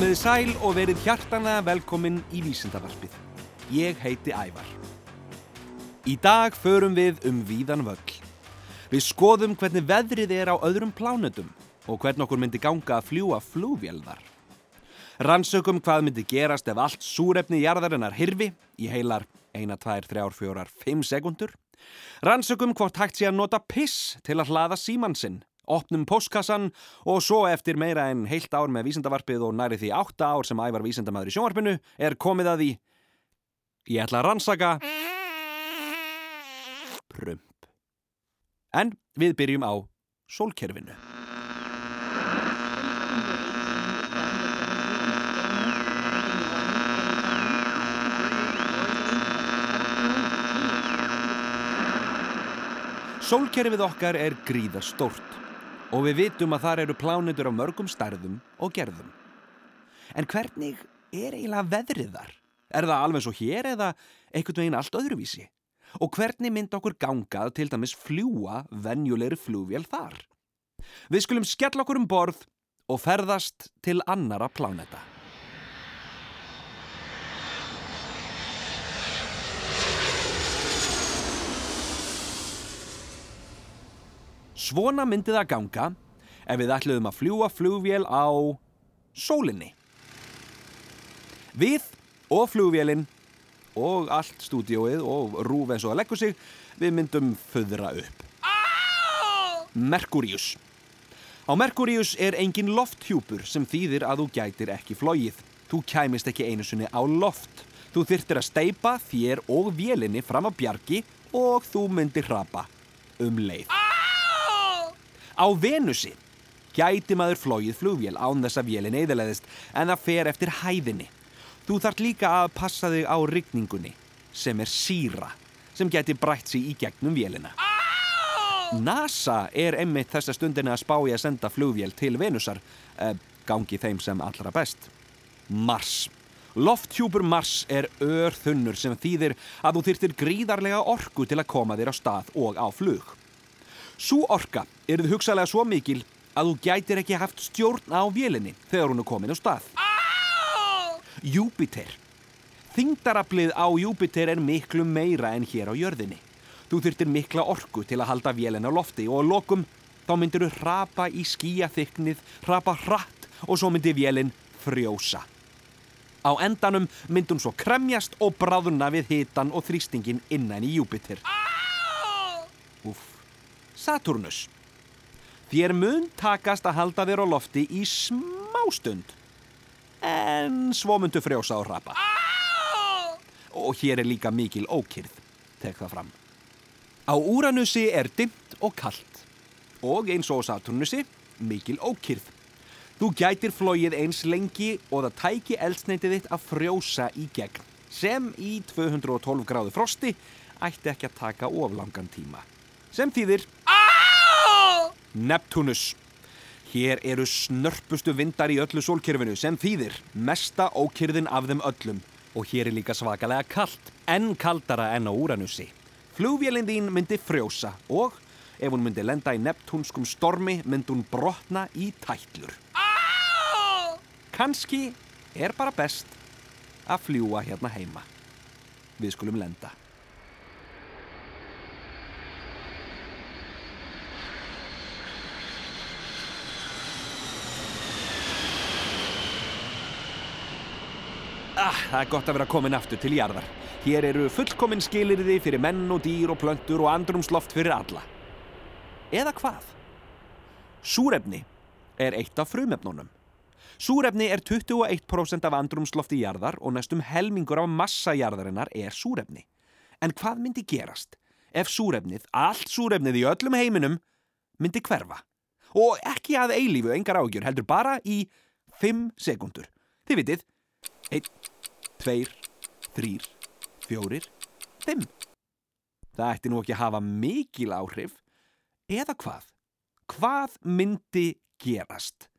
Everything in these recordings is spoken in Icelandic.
Komiði sæl og verið hjartanlega velkomin í Vísindavarpið. Ég heiti Ævar. Í dag förum við um víðan völl. Við skoðum hvernig veðrið er á öðrum plánutum og hvernig okkur myndi ganga að fljúa flúvélðar. Rannsökum hvað myndi gerast ef allt súrefni jarðarinnar hirfi í heilar 1, 2, 3, 4, 5 sekundur. Rannsökum hvort hægt sé að nota piss til að hlaða símansinn opnum postkassan og svo eftir meira en heilt ár með vísendavarpið og næri því átta ár sem ævar vísendamæður í sjónvarpinu er komið að því. Ég ætla að rannsaka prump. En við byrjum á sólkerfinu. Sólkerfið okkar er gríða stórt og við vitum að þar eru plánutur á mörgum stærðum og gerðum. En hvernig er eiginlega veðrið þar? Er það alveg svo hér eða einhvern veginn allt öðruvísi? Og hvernig mynd okkur gangað til dæmis fljúa venjulegri flúvél þar? Við skulum skella okkur um borð og ferðast til annara pláneta. Svona myndi það ganga ef við ætluðum að fljúa flugvél á sólinni. Við og flugvélinn og allt stúdióið og rúf eins og að leggur sig, við myndum föðra upp. Merkurius. Á Merkurius er engin lofthjúpur sem þýðir að þú gætir ekki flóið. Þú kæmist ekki einu sinni á loft. Þú þyrtir að steipa þér og vélinni fram á bjargi og þú myndir hrapa um leið. Á Venusi gæti maður flóið flugvél án þess að vélin eðaleðist en það fer eftir hæðinni. Þú þart líka að passa þig á rigningunni sem er síra sem gæti brætt sig í gegnum vélina. NASA er einmitt þessa stundina að spája að senda flugvél til Venusar, eh, gangi þeim sem allra best. Mars. Lofthjúpur Mars er örþunnur sem þýðir að þú þyrtir gríðarlega orku til að koma þér á stað og á flug. Sú orka er þið hugsalega svo mikil að þú gætir ekki haft stjórn á vélinni þegar hún er komin á stað. Júpiter. Þingdaraflið á Júpiter er miklu meira en hér á jörðinni. Þú þurftir mikla orku til að halda vélina á lofti og á lokum þá myndir þú hrapa í skíaþyknið, hrapa hratt og svo myndir vélinn frjósa. Á endanum myndir hún svo kremjast og bráðuna við hitan og þrýstingin innan í Júpiter. Úf. Saturnus. Þér mun takast að halda þér á lofti í smástund. En svo myndu frjósa og rapa. Og hér er líka mikil ókýrð, tek það fram. Á Úranusi er dimmt og kallt. Og eins og Saturnusi, mikil ókýrð. Þú gætir flóið eins lengi og það tæki eldsneitið þitt að frjósa í gegn. Sem í 212 gráðu frosti ætti ekki að taka oflangan tíma. Sem þýðir Neptunus. Hér eru snörpustu vindar í öllu sólkerfinu sem þýðir mesta ókyrðin af þeim öllum og hér er líka svakalega kallt, enn kaldara enn á Úranusi. Flugvélinn þín myndi frjósa og ef hún myndi lenda í neptúnskum stormi myndi hún brotna í tætlur. Kanski er bara best að fljúa hérna heima. Við skulum lenda. Ah, það er gott að vera komin aftur til jarðar. Hér eru fullkomin skilirði fyrir menn og dýr og plöntur og andrumsloft fyrir alla. Eða hvað? Súrefni er eitt af frumefnunum. Súrefni er 21% af andrumslofti jarðar og næstum helmingur af massa jarðarinnar er súrefni. En hvað myndi gerast ef súrefnið, allt súrefnið í öllum heiminum, myndi hverfa? Og ekki að eilífu engar ágjur, heldur bara í 5 sekundur. Þið vitið, 1, 2, 3, 4, 5. Það ætti nú ekki að hafa mikil áhrif. Eða hvað? Hvað myndi gerast?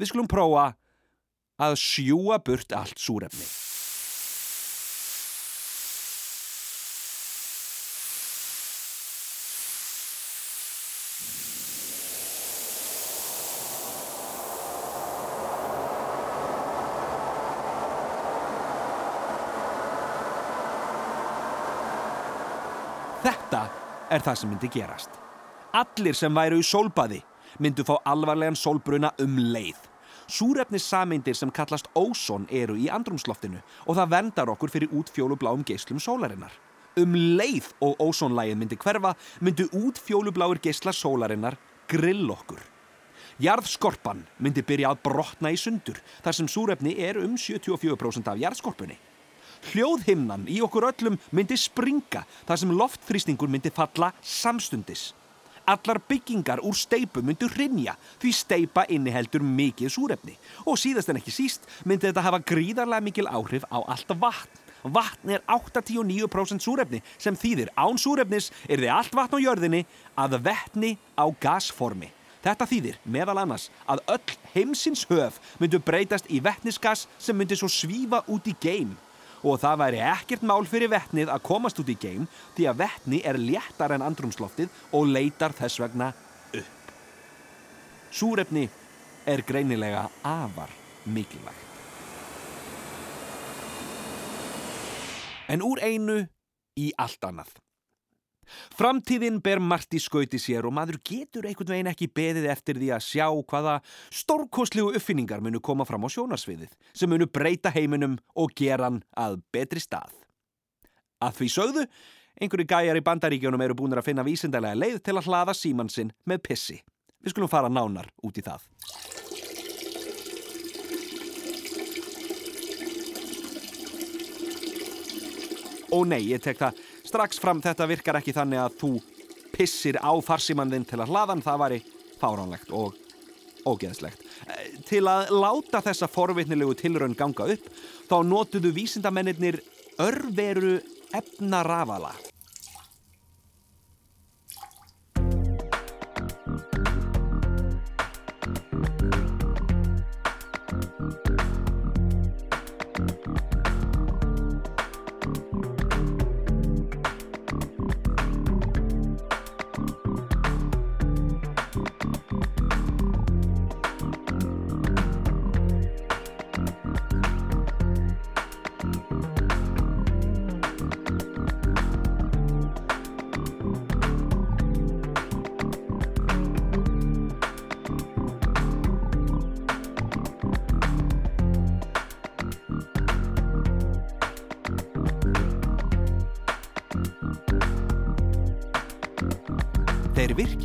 Við skulum prófa að sjúa burt allt súrefni. Þetta er það sem myndi gerast. Allir sem væru í sólbaði myndu fá alvarlegan sólbruna um leið. Súrefnis sameindir sem kallast óson eru í andrumsloftinu og það vendar okkur fyrir útfjólubláum geyslum sólarinnar. Um leið og ósonlægin myndi hverfa myndu útfjólubláir geysla sólarinnar grill okkur. Jarðskorpan myndi byrja að brotna í sundur þar sem súrefni er um 74% af jarðskorpunni. Hljóðhimnan í okkur öllum myndi springa þar sem loftþrýstingur myndi falla samstundis. Allar byggingar úr steipu myndu hrinja því steipa inniheldur mikið súrefni og síðast en ekki síst myndi þetta hafa gríðarlega mikil áhrif á allt vatn. Vatn er 89% súrefni sem þýðir án súrefnis er þið allt vatn á jörðinni að vettni á gasformi. Þetta þýðir meðal annars að öll heimsins höf myndu breytast í vettnisgas sem myndi svo svífa út í geim og það væri ekkert mál fyrir vettnið að komast út í geim því að vettni er léttar en andrumsloftið og leitar þess vegna upp. Súrefni er greinilega afar mikilvægt. En úr einu í allt annað. Framtíðin ber margt í skauti sér og maður getur einhvern veginn ekki beðið eftir því að sjá hvaða stórkoslegu uppfinningar munu koma fram á sjónarsviðið sem munu breyta heiminum og gera hann að betri stað. Að því sögðu, einhverju gæjar í bandaríkjónum eru búin að finna vísindarlega leið til að hlaða símansinn með pissi. Við skulum fara nánar út í það. Ó nei, ég tek það strax fram þetta virkar ekki þannig að þú pissir á farsimanninn til að hlaðan það væri fáránlegt og ógeðslegt. Til að láta þessa forvitnilegu tilraun ganga upp þá notuðu vísindamennir örveru efnarafala.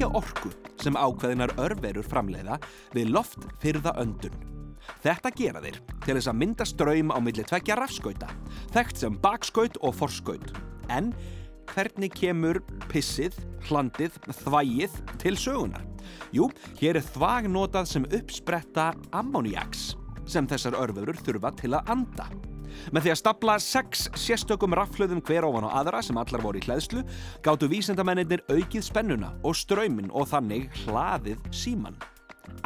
Virkja orku sem ákveðinar örverur framleiða við loft fyrða öndun. Þetta gera þeir til þess að mynda ströym á milli tveggja rafskauta, þekkt sem bakskaut og forskaut. En hvernig kemur pissið, hlandið, þvægið til sögunar? Jú, hér er þvag notað sem uppspretta ammoniaks sem þessar örverur þurfa til að anda. Með því að stapla sex sérstökum raflöðum hver ofan á aðra sem allar voru í hlæðslu gáttu vísendamennir aukið spennuna og ströymin og þannig hlaðið síman.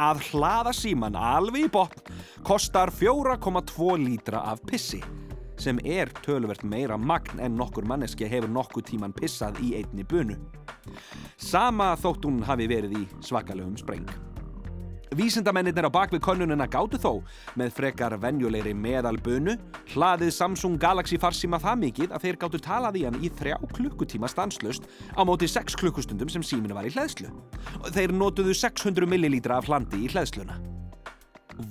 Að hlaða síman alveg í botn kostar 4,2 lítra af pissi sem er töluvert meira magn en nokkur manneski hefur nokkuð tíman pissað í einni bunu. Sama þótt hún hafi verið í svakalegum spreng. Vísindamennir á bakvið konunina gátu þó með frekar venjulegri meðalbunu hlaðið Samsung Galaxy farsíma það mikið að þeir gátu talað í hann í þrjá klukkutíma stanslust á móti 6 klukkustundum sem síminu var í hlæðslu. Þeir notuðu 600 millilítra af hlandi í hlæðsluna.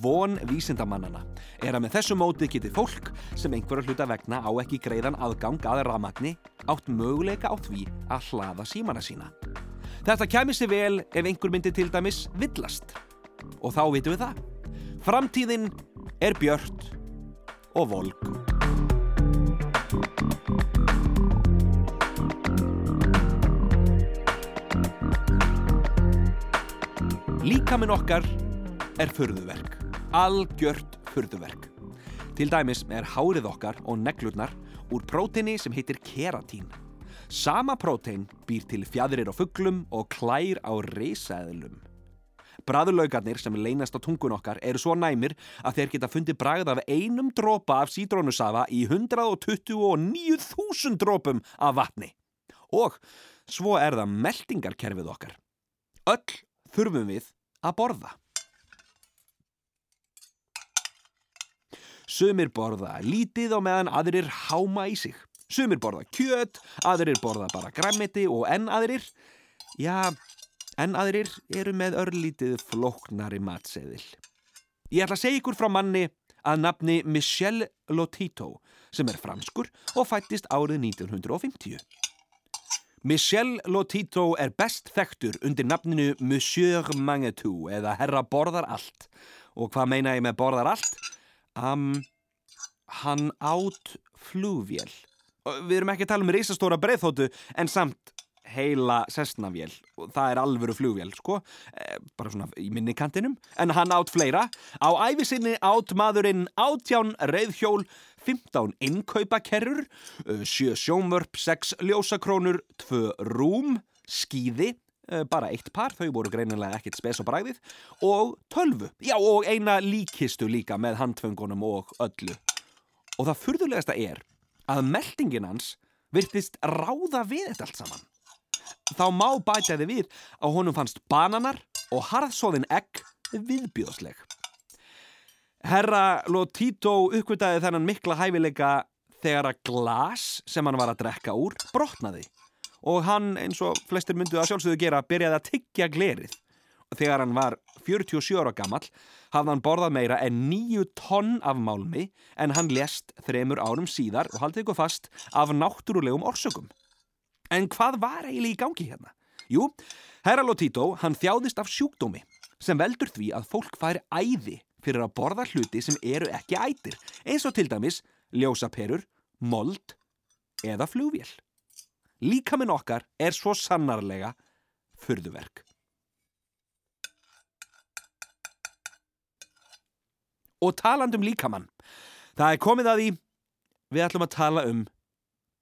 Von vísindamannana er að með þessu móti geti fólk sem einhverja hluta vegna á ekki greiðan aðgang að ramagni átt möguleika á því að hlaða símana sína. Þetta kæmi sér vel ef einhver myndi til dæmis villast. Og þá vitum við það. Framtíðin er björt og volk. Líkaminn okkar er furðuverk. Algjört furðuverk. Til dæmis er hárið okkar og neglurnar úr próteini sem heitir keratín. Sama prótein býr til fjadrir á fugglum og klær á reysaðlum. Bræðulaugarnir sem leynast á tungun okkar eru svo næmir að þeir geta fundið bragð af einum dropa af sítrónusafa í 129.000 dropum af vatni. Og svo er það meldingarkerfið okkar. Öll þurfum við að borða. Sumir borða lítið og meðan aðrir háma í sig. Sumir borða kjöt, aðrir borða bara græmiti og enn aðrir, já, enn aðrir eru með örlítið flóknari matseðil. Ég ætla að segja ykkur frá manni að nafni Michel Lotito sem er franskur og fættist árið 1950. Michel Lotito er best þekktur undir nafninu Monsieur Mangetou eða Herra borðar allt. Og hvað meina ég með borðar allt? Um, hann átt flúvél. Við erum ekki að tala um reysastóra breyðþóttu en samt heila sessnavél og það er alvöru flugvél sko, eh, bara svona í minnikantinum en hann átt fleira. Á æfisinni átt maðurinn átján reyðhjól 15 innkaupakerrur 7 sjómvörp, 6 ljósakrónur 2 rúm, skýði bara eitt par, þau voru greinilega ekkit spes og bræðið og tölvu, já og eina líkistu líka með handföngunum og öllu. Og það fyrðulegasta er að meldingin hans virtist ráða við þetta allt saman þá má bæta þið við að honum fannst bananar og harðsóðin egg viðbjóðsleg. Herra Lotito uppkvitaði þennan mikla hæfileika þegar að glas sem hann var að drekka úr brotnaði og hann eins og flestir myndu að sjálfsögðu gera byrjaði að tyggja glerið. Þegar hann var 47 ára gammal hafði hann borðað meira en 9 tonn af málmi en hann lest þremur árum síðar og haldið ykkur fast af náttúrulegum orsökum. En hvað var eiginlega í gangi hérna? Jú, Herra Lotito, hann þjáðist af sjúkdómi sem veldur því að fólk færi æði fyrir að borða hluti sem eru ekki ætir, eins og til dæmis ljósaperur, mold eða flugvél. Líkaminn okkar er svo sannarlega fyrðuverk. Og talandum líkamann, það er komið að því, við ætlum að tala um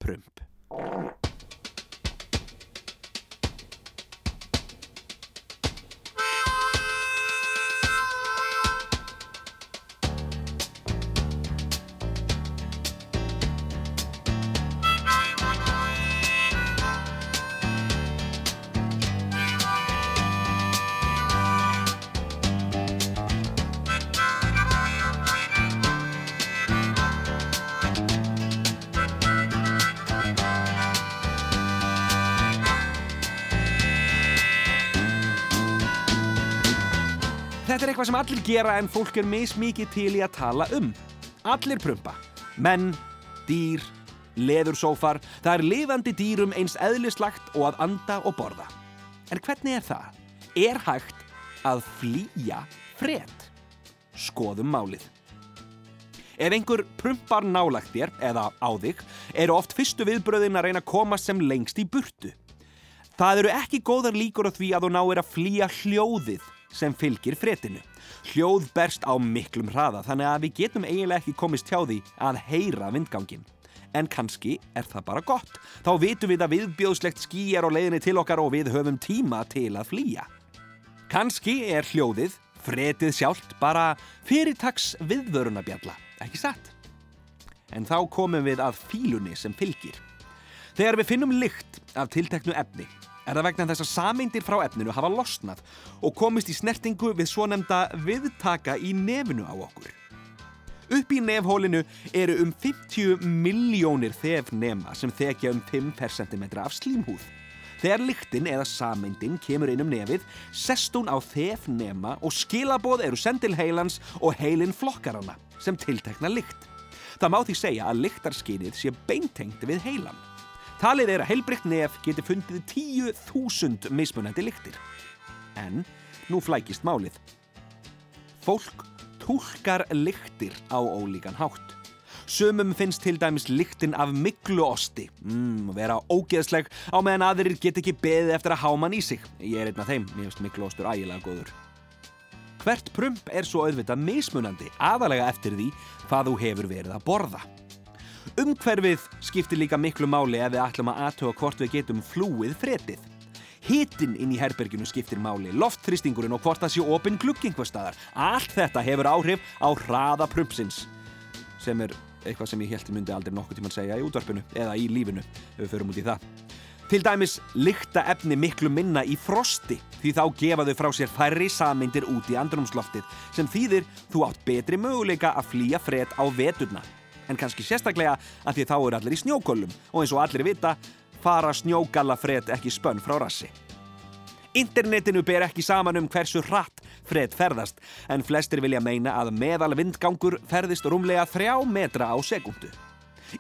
prump. Þetta er eitthvað sem allir gera en fólk er mismikið til í að tala um. Allir prumpa. Menn, dýr, leðursófar, það er lifandi dýrum eins eðlislagt og að anda og borða. En hvernig er það? Er hægt að flýja fred? Skoðum málið. Ef einhver prumpar nálagt þér, eða á þig, eru oft fyrstu viðbröðin að reyna að komast sem lengst í burtu. Það eru ekki góðar líkur á því að þú náir að flýja hljóðið sem fylgir fretinu. Hljóð berst á miklum hraða þannig að við getum eiginlega ekki komist hjá því að heyra vindgangin. En kannski er það bara gott. Þá vitum við að viðbjóðslegt ský er á leiðinni til okkar og við höfum tíma til að flýja. Kannski er hljóðið, fretið sjálft, bara fyrirtags viðvörunabjalla, ekki satt? En þá komum við að fílunni sem fylgir. Þegar við finnum lykt af tilteknu efni er það vegna þess að sameindir frá efninu hafa losnað og komist í snertingu við svo nefnda viðtaka í nefnu á okkur. Upp í nefhólinu eru um 50 miljónir þefnema sem þekja um 5 cm af slímhúð. Þegar lyktinn eða sameindin kemur inn um nefið, sest hún á þefnema og skilaboð eru sendil heilans og heilin flokkarana sem tiltekna lykt. Það má því segja að lyktarskinnið sé beintengt við heilan. Talið er að heilbrygt nef geti fundið 10.000 mismunandi lyktir. En nú flækist málið. Fólk tólkar lyktir á ólíkan hátt. Sumum finnst til dæmis lyktin af mikluosti, mm, vera ógeðsleg á meðan aðrir get ekki beðið eftir að háman í sig. Ég er einn af þeim, mér finnst mikluostur ægilega góður. Hvert prump er svo auðvitað mismunandi, aðalega eftir því hvað þú hefur verið að borða. Umhverfið skiptir líka miklu máli ef við ætlum að aðtöga hvort við getum flúið fretið. Hittin inn í herberginu skiptir máli, loftþristingurinn og hvort það sé opinn gluggingvastadar. Allt þetta hefur áhrif á hraða prumpsins. Sem er eitthvað sem ég held myndi aldrei nokkuð tíma að segja í útvarpinu eða í lífinu ef við förum út í það. Til dæmis lykta efni miklu minna í frosti því þá gefa þau frá sér færri samindir út í andrumsloftið sem þýðir þú átt betri möguleika að flýja fred á veturna. En kannski sérstaklega að því þá eru allir í snjókólum og eins og allir vita fara snjógallafred ekki spönn frá rassi. Internetinu ber ekki saman um hversu hratt fred ferðast en flestir vilja meina að meðal vindgangur ferðist rúmlega þrjá metra á sekundu.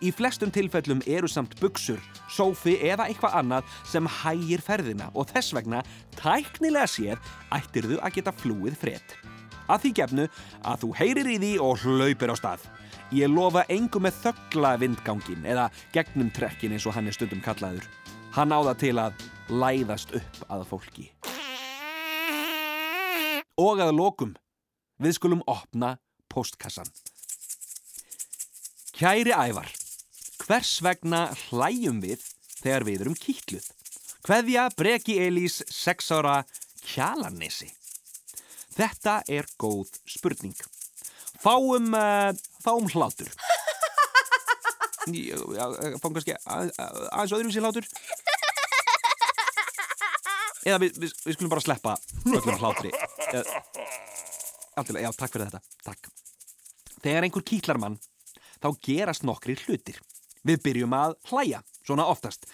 Í flestum tilfellum eru samt buksur, sófi eða eitthvað annað sem hægir ferðina og þess vegna tæknilega séð ættirðu að geta flúið fred. Að því gefnu að þú heyrir í því og hlaupir á stað. Ég lofa engum með þöggla vindgangin eða gegnum trekkin eins og hann er stundum kallaður. Hann áða til að læðast upp að fólki. Og að lokum, við skulum opna postkassan. Kæri ævar, hvers vegna hlæjum við þegar við erum kýtluð? Hveðja Breki Elís 6 ára kjalarnesi? Þetta er góð spurning. Fáum, uh, fáum hlátur. Já, fáum kannski að- að- aðeins öðruvísi hlátur. Eða við, við, við skulum bara sleppa öllum hlátri. Alltilega, já, takk fyrir þetta. Takk. Þegar einhver kýtlar mann, þá gerast nokkri hlutir. Við byrjum að hlæja, svona oftast.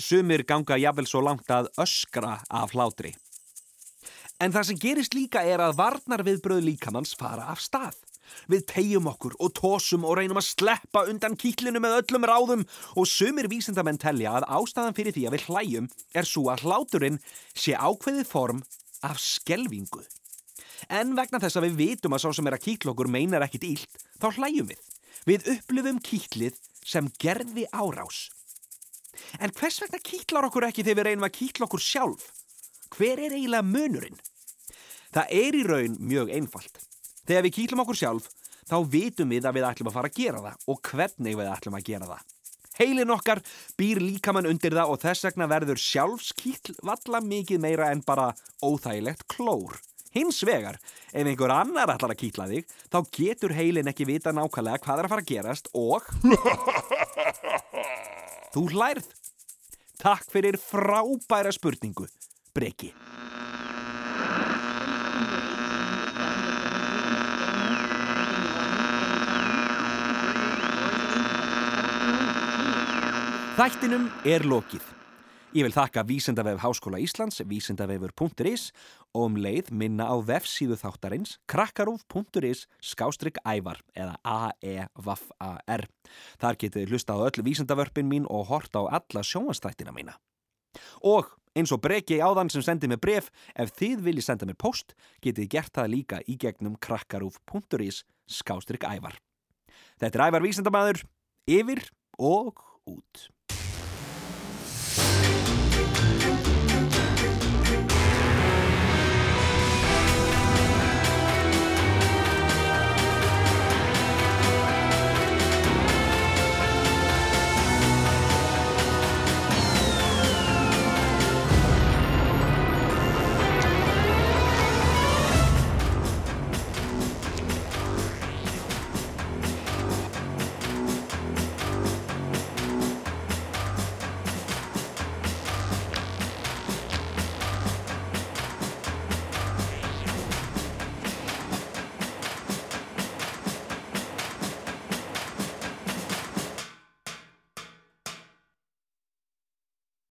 Sumir ganga jafnvel svo langt að öskra af hlátri. En það sem gerist líka er að varnar viðbröð líkamanns fara af stað. Við tegjum okkur og tósum og reynum að sleppa undan kýtlinu með öllum ráðum og sumir vísindamenn telja að ástæðan fyrir því að við hlæjum er svo að hláturinn sé ákveðið form af skelvingu. En vegna þess að við vitum að sá sem er að kýtla okkur meinar ekkit ílt, þá hlæjum við. Við upplifum kýtlið sem gerði árás. En hvers vegna kýtlar okkur ekki þegar við reynum að kýtla okkur sjálf? Hver er eiginlega munurinn? Það er í raun mjög einfalt. Þegar við kýtlum okkur sjálf, þá vitum við að við ætlum að fara að gera það og hvernig við ætlum að gera það. Heilin okkar býr líkamann undir það og þess vegna verður sjálfskýtl valla mikið meira en bara óþægilegt klór. Hins vegar, ef einhver annar ætlar að kýtla þig, þá getur heilin ekki vita nákvæmlega hvað er að fara að gerast og... Þú hlærð. Takk fyrir frábæra spurningu, Breki. Þættinum er lokið. Ég vil þakka Vísindavef Háskóla Íslands, vísindavefur.is og um leið minna á vefsíðu þáttarins krakkarúf.is skástrygg ævar eða A-E-V-A-R. Þar getið hlusta á öll vísindavörpin mín og horta á alla sjónvastættina mína. Og eins og breki áðan sem sendi mér bref, ef þið viljið senda mér post, getið gert það líka í gegnum krakkarúf.is skástrygg ævar. Þetta er ævar vísindamæður, yfir og út.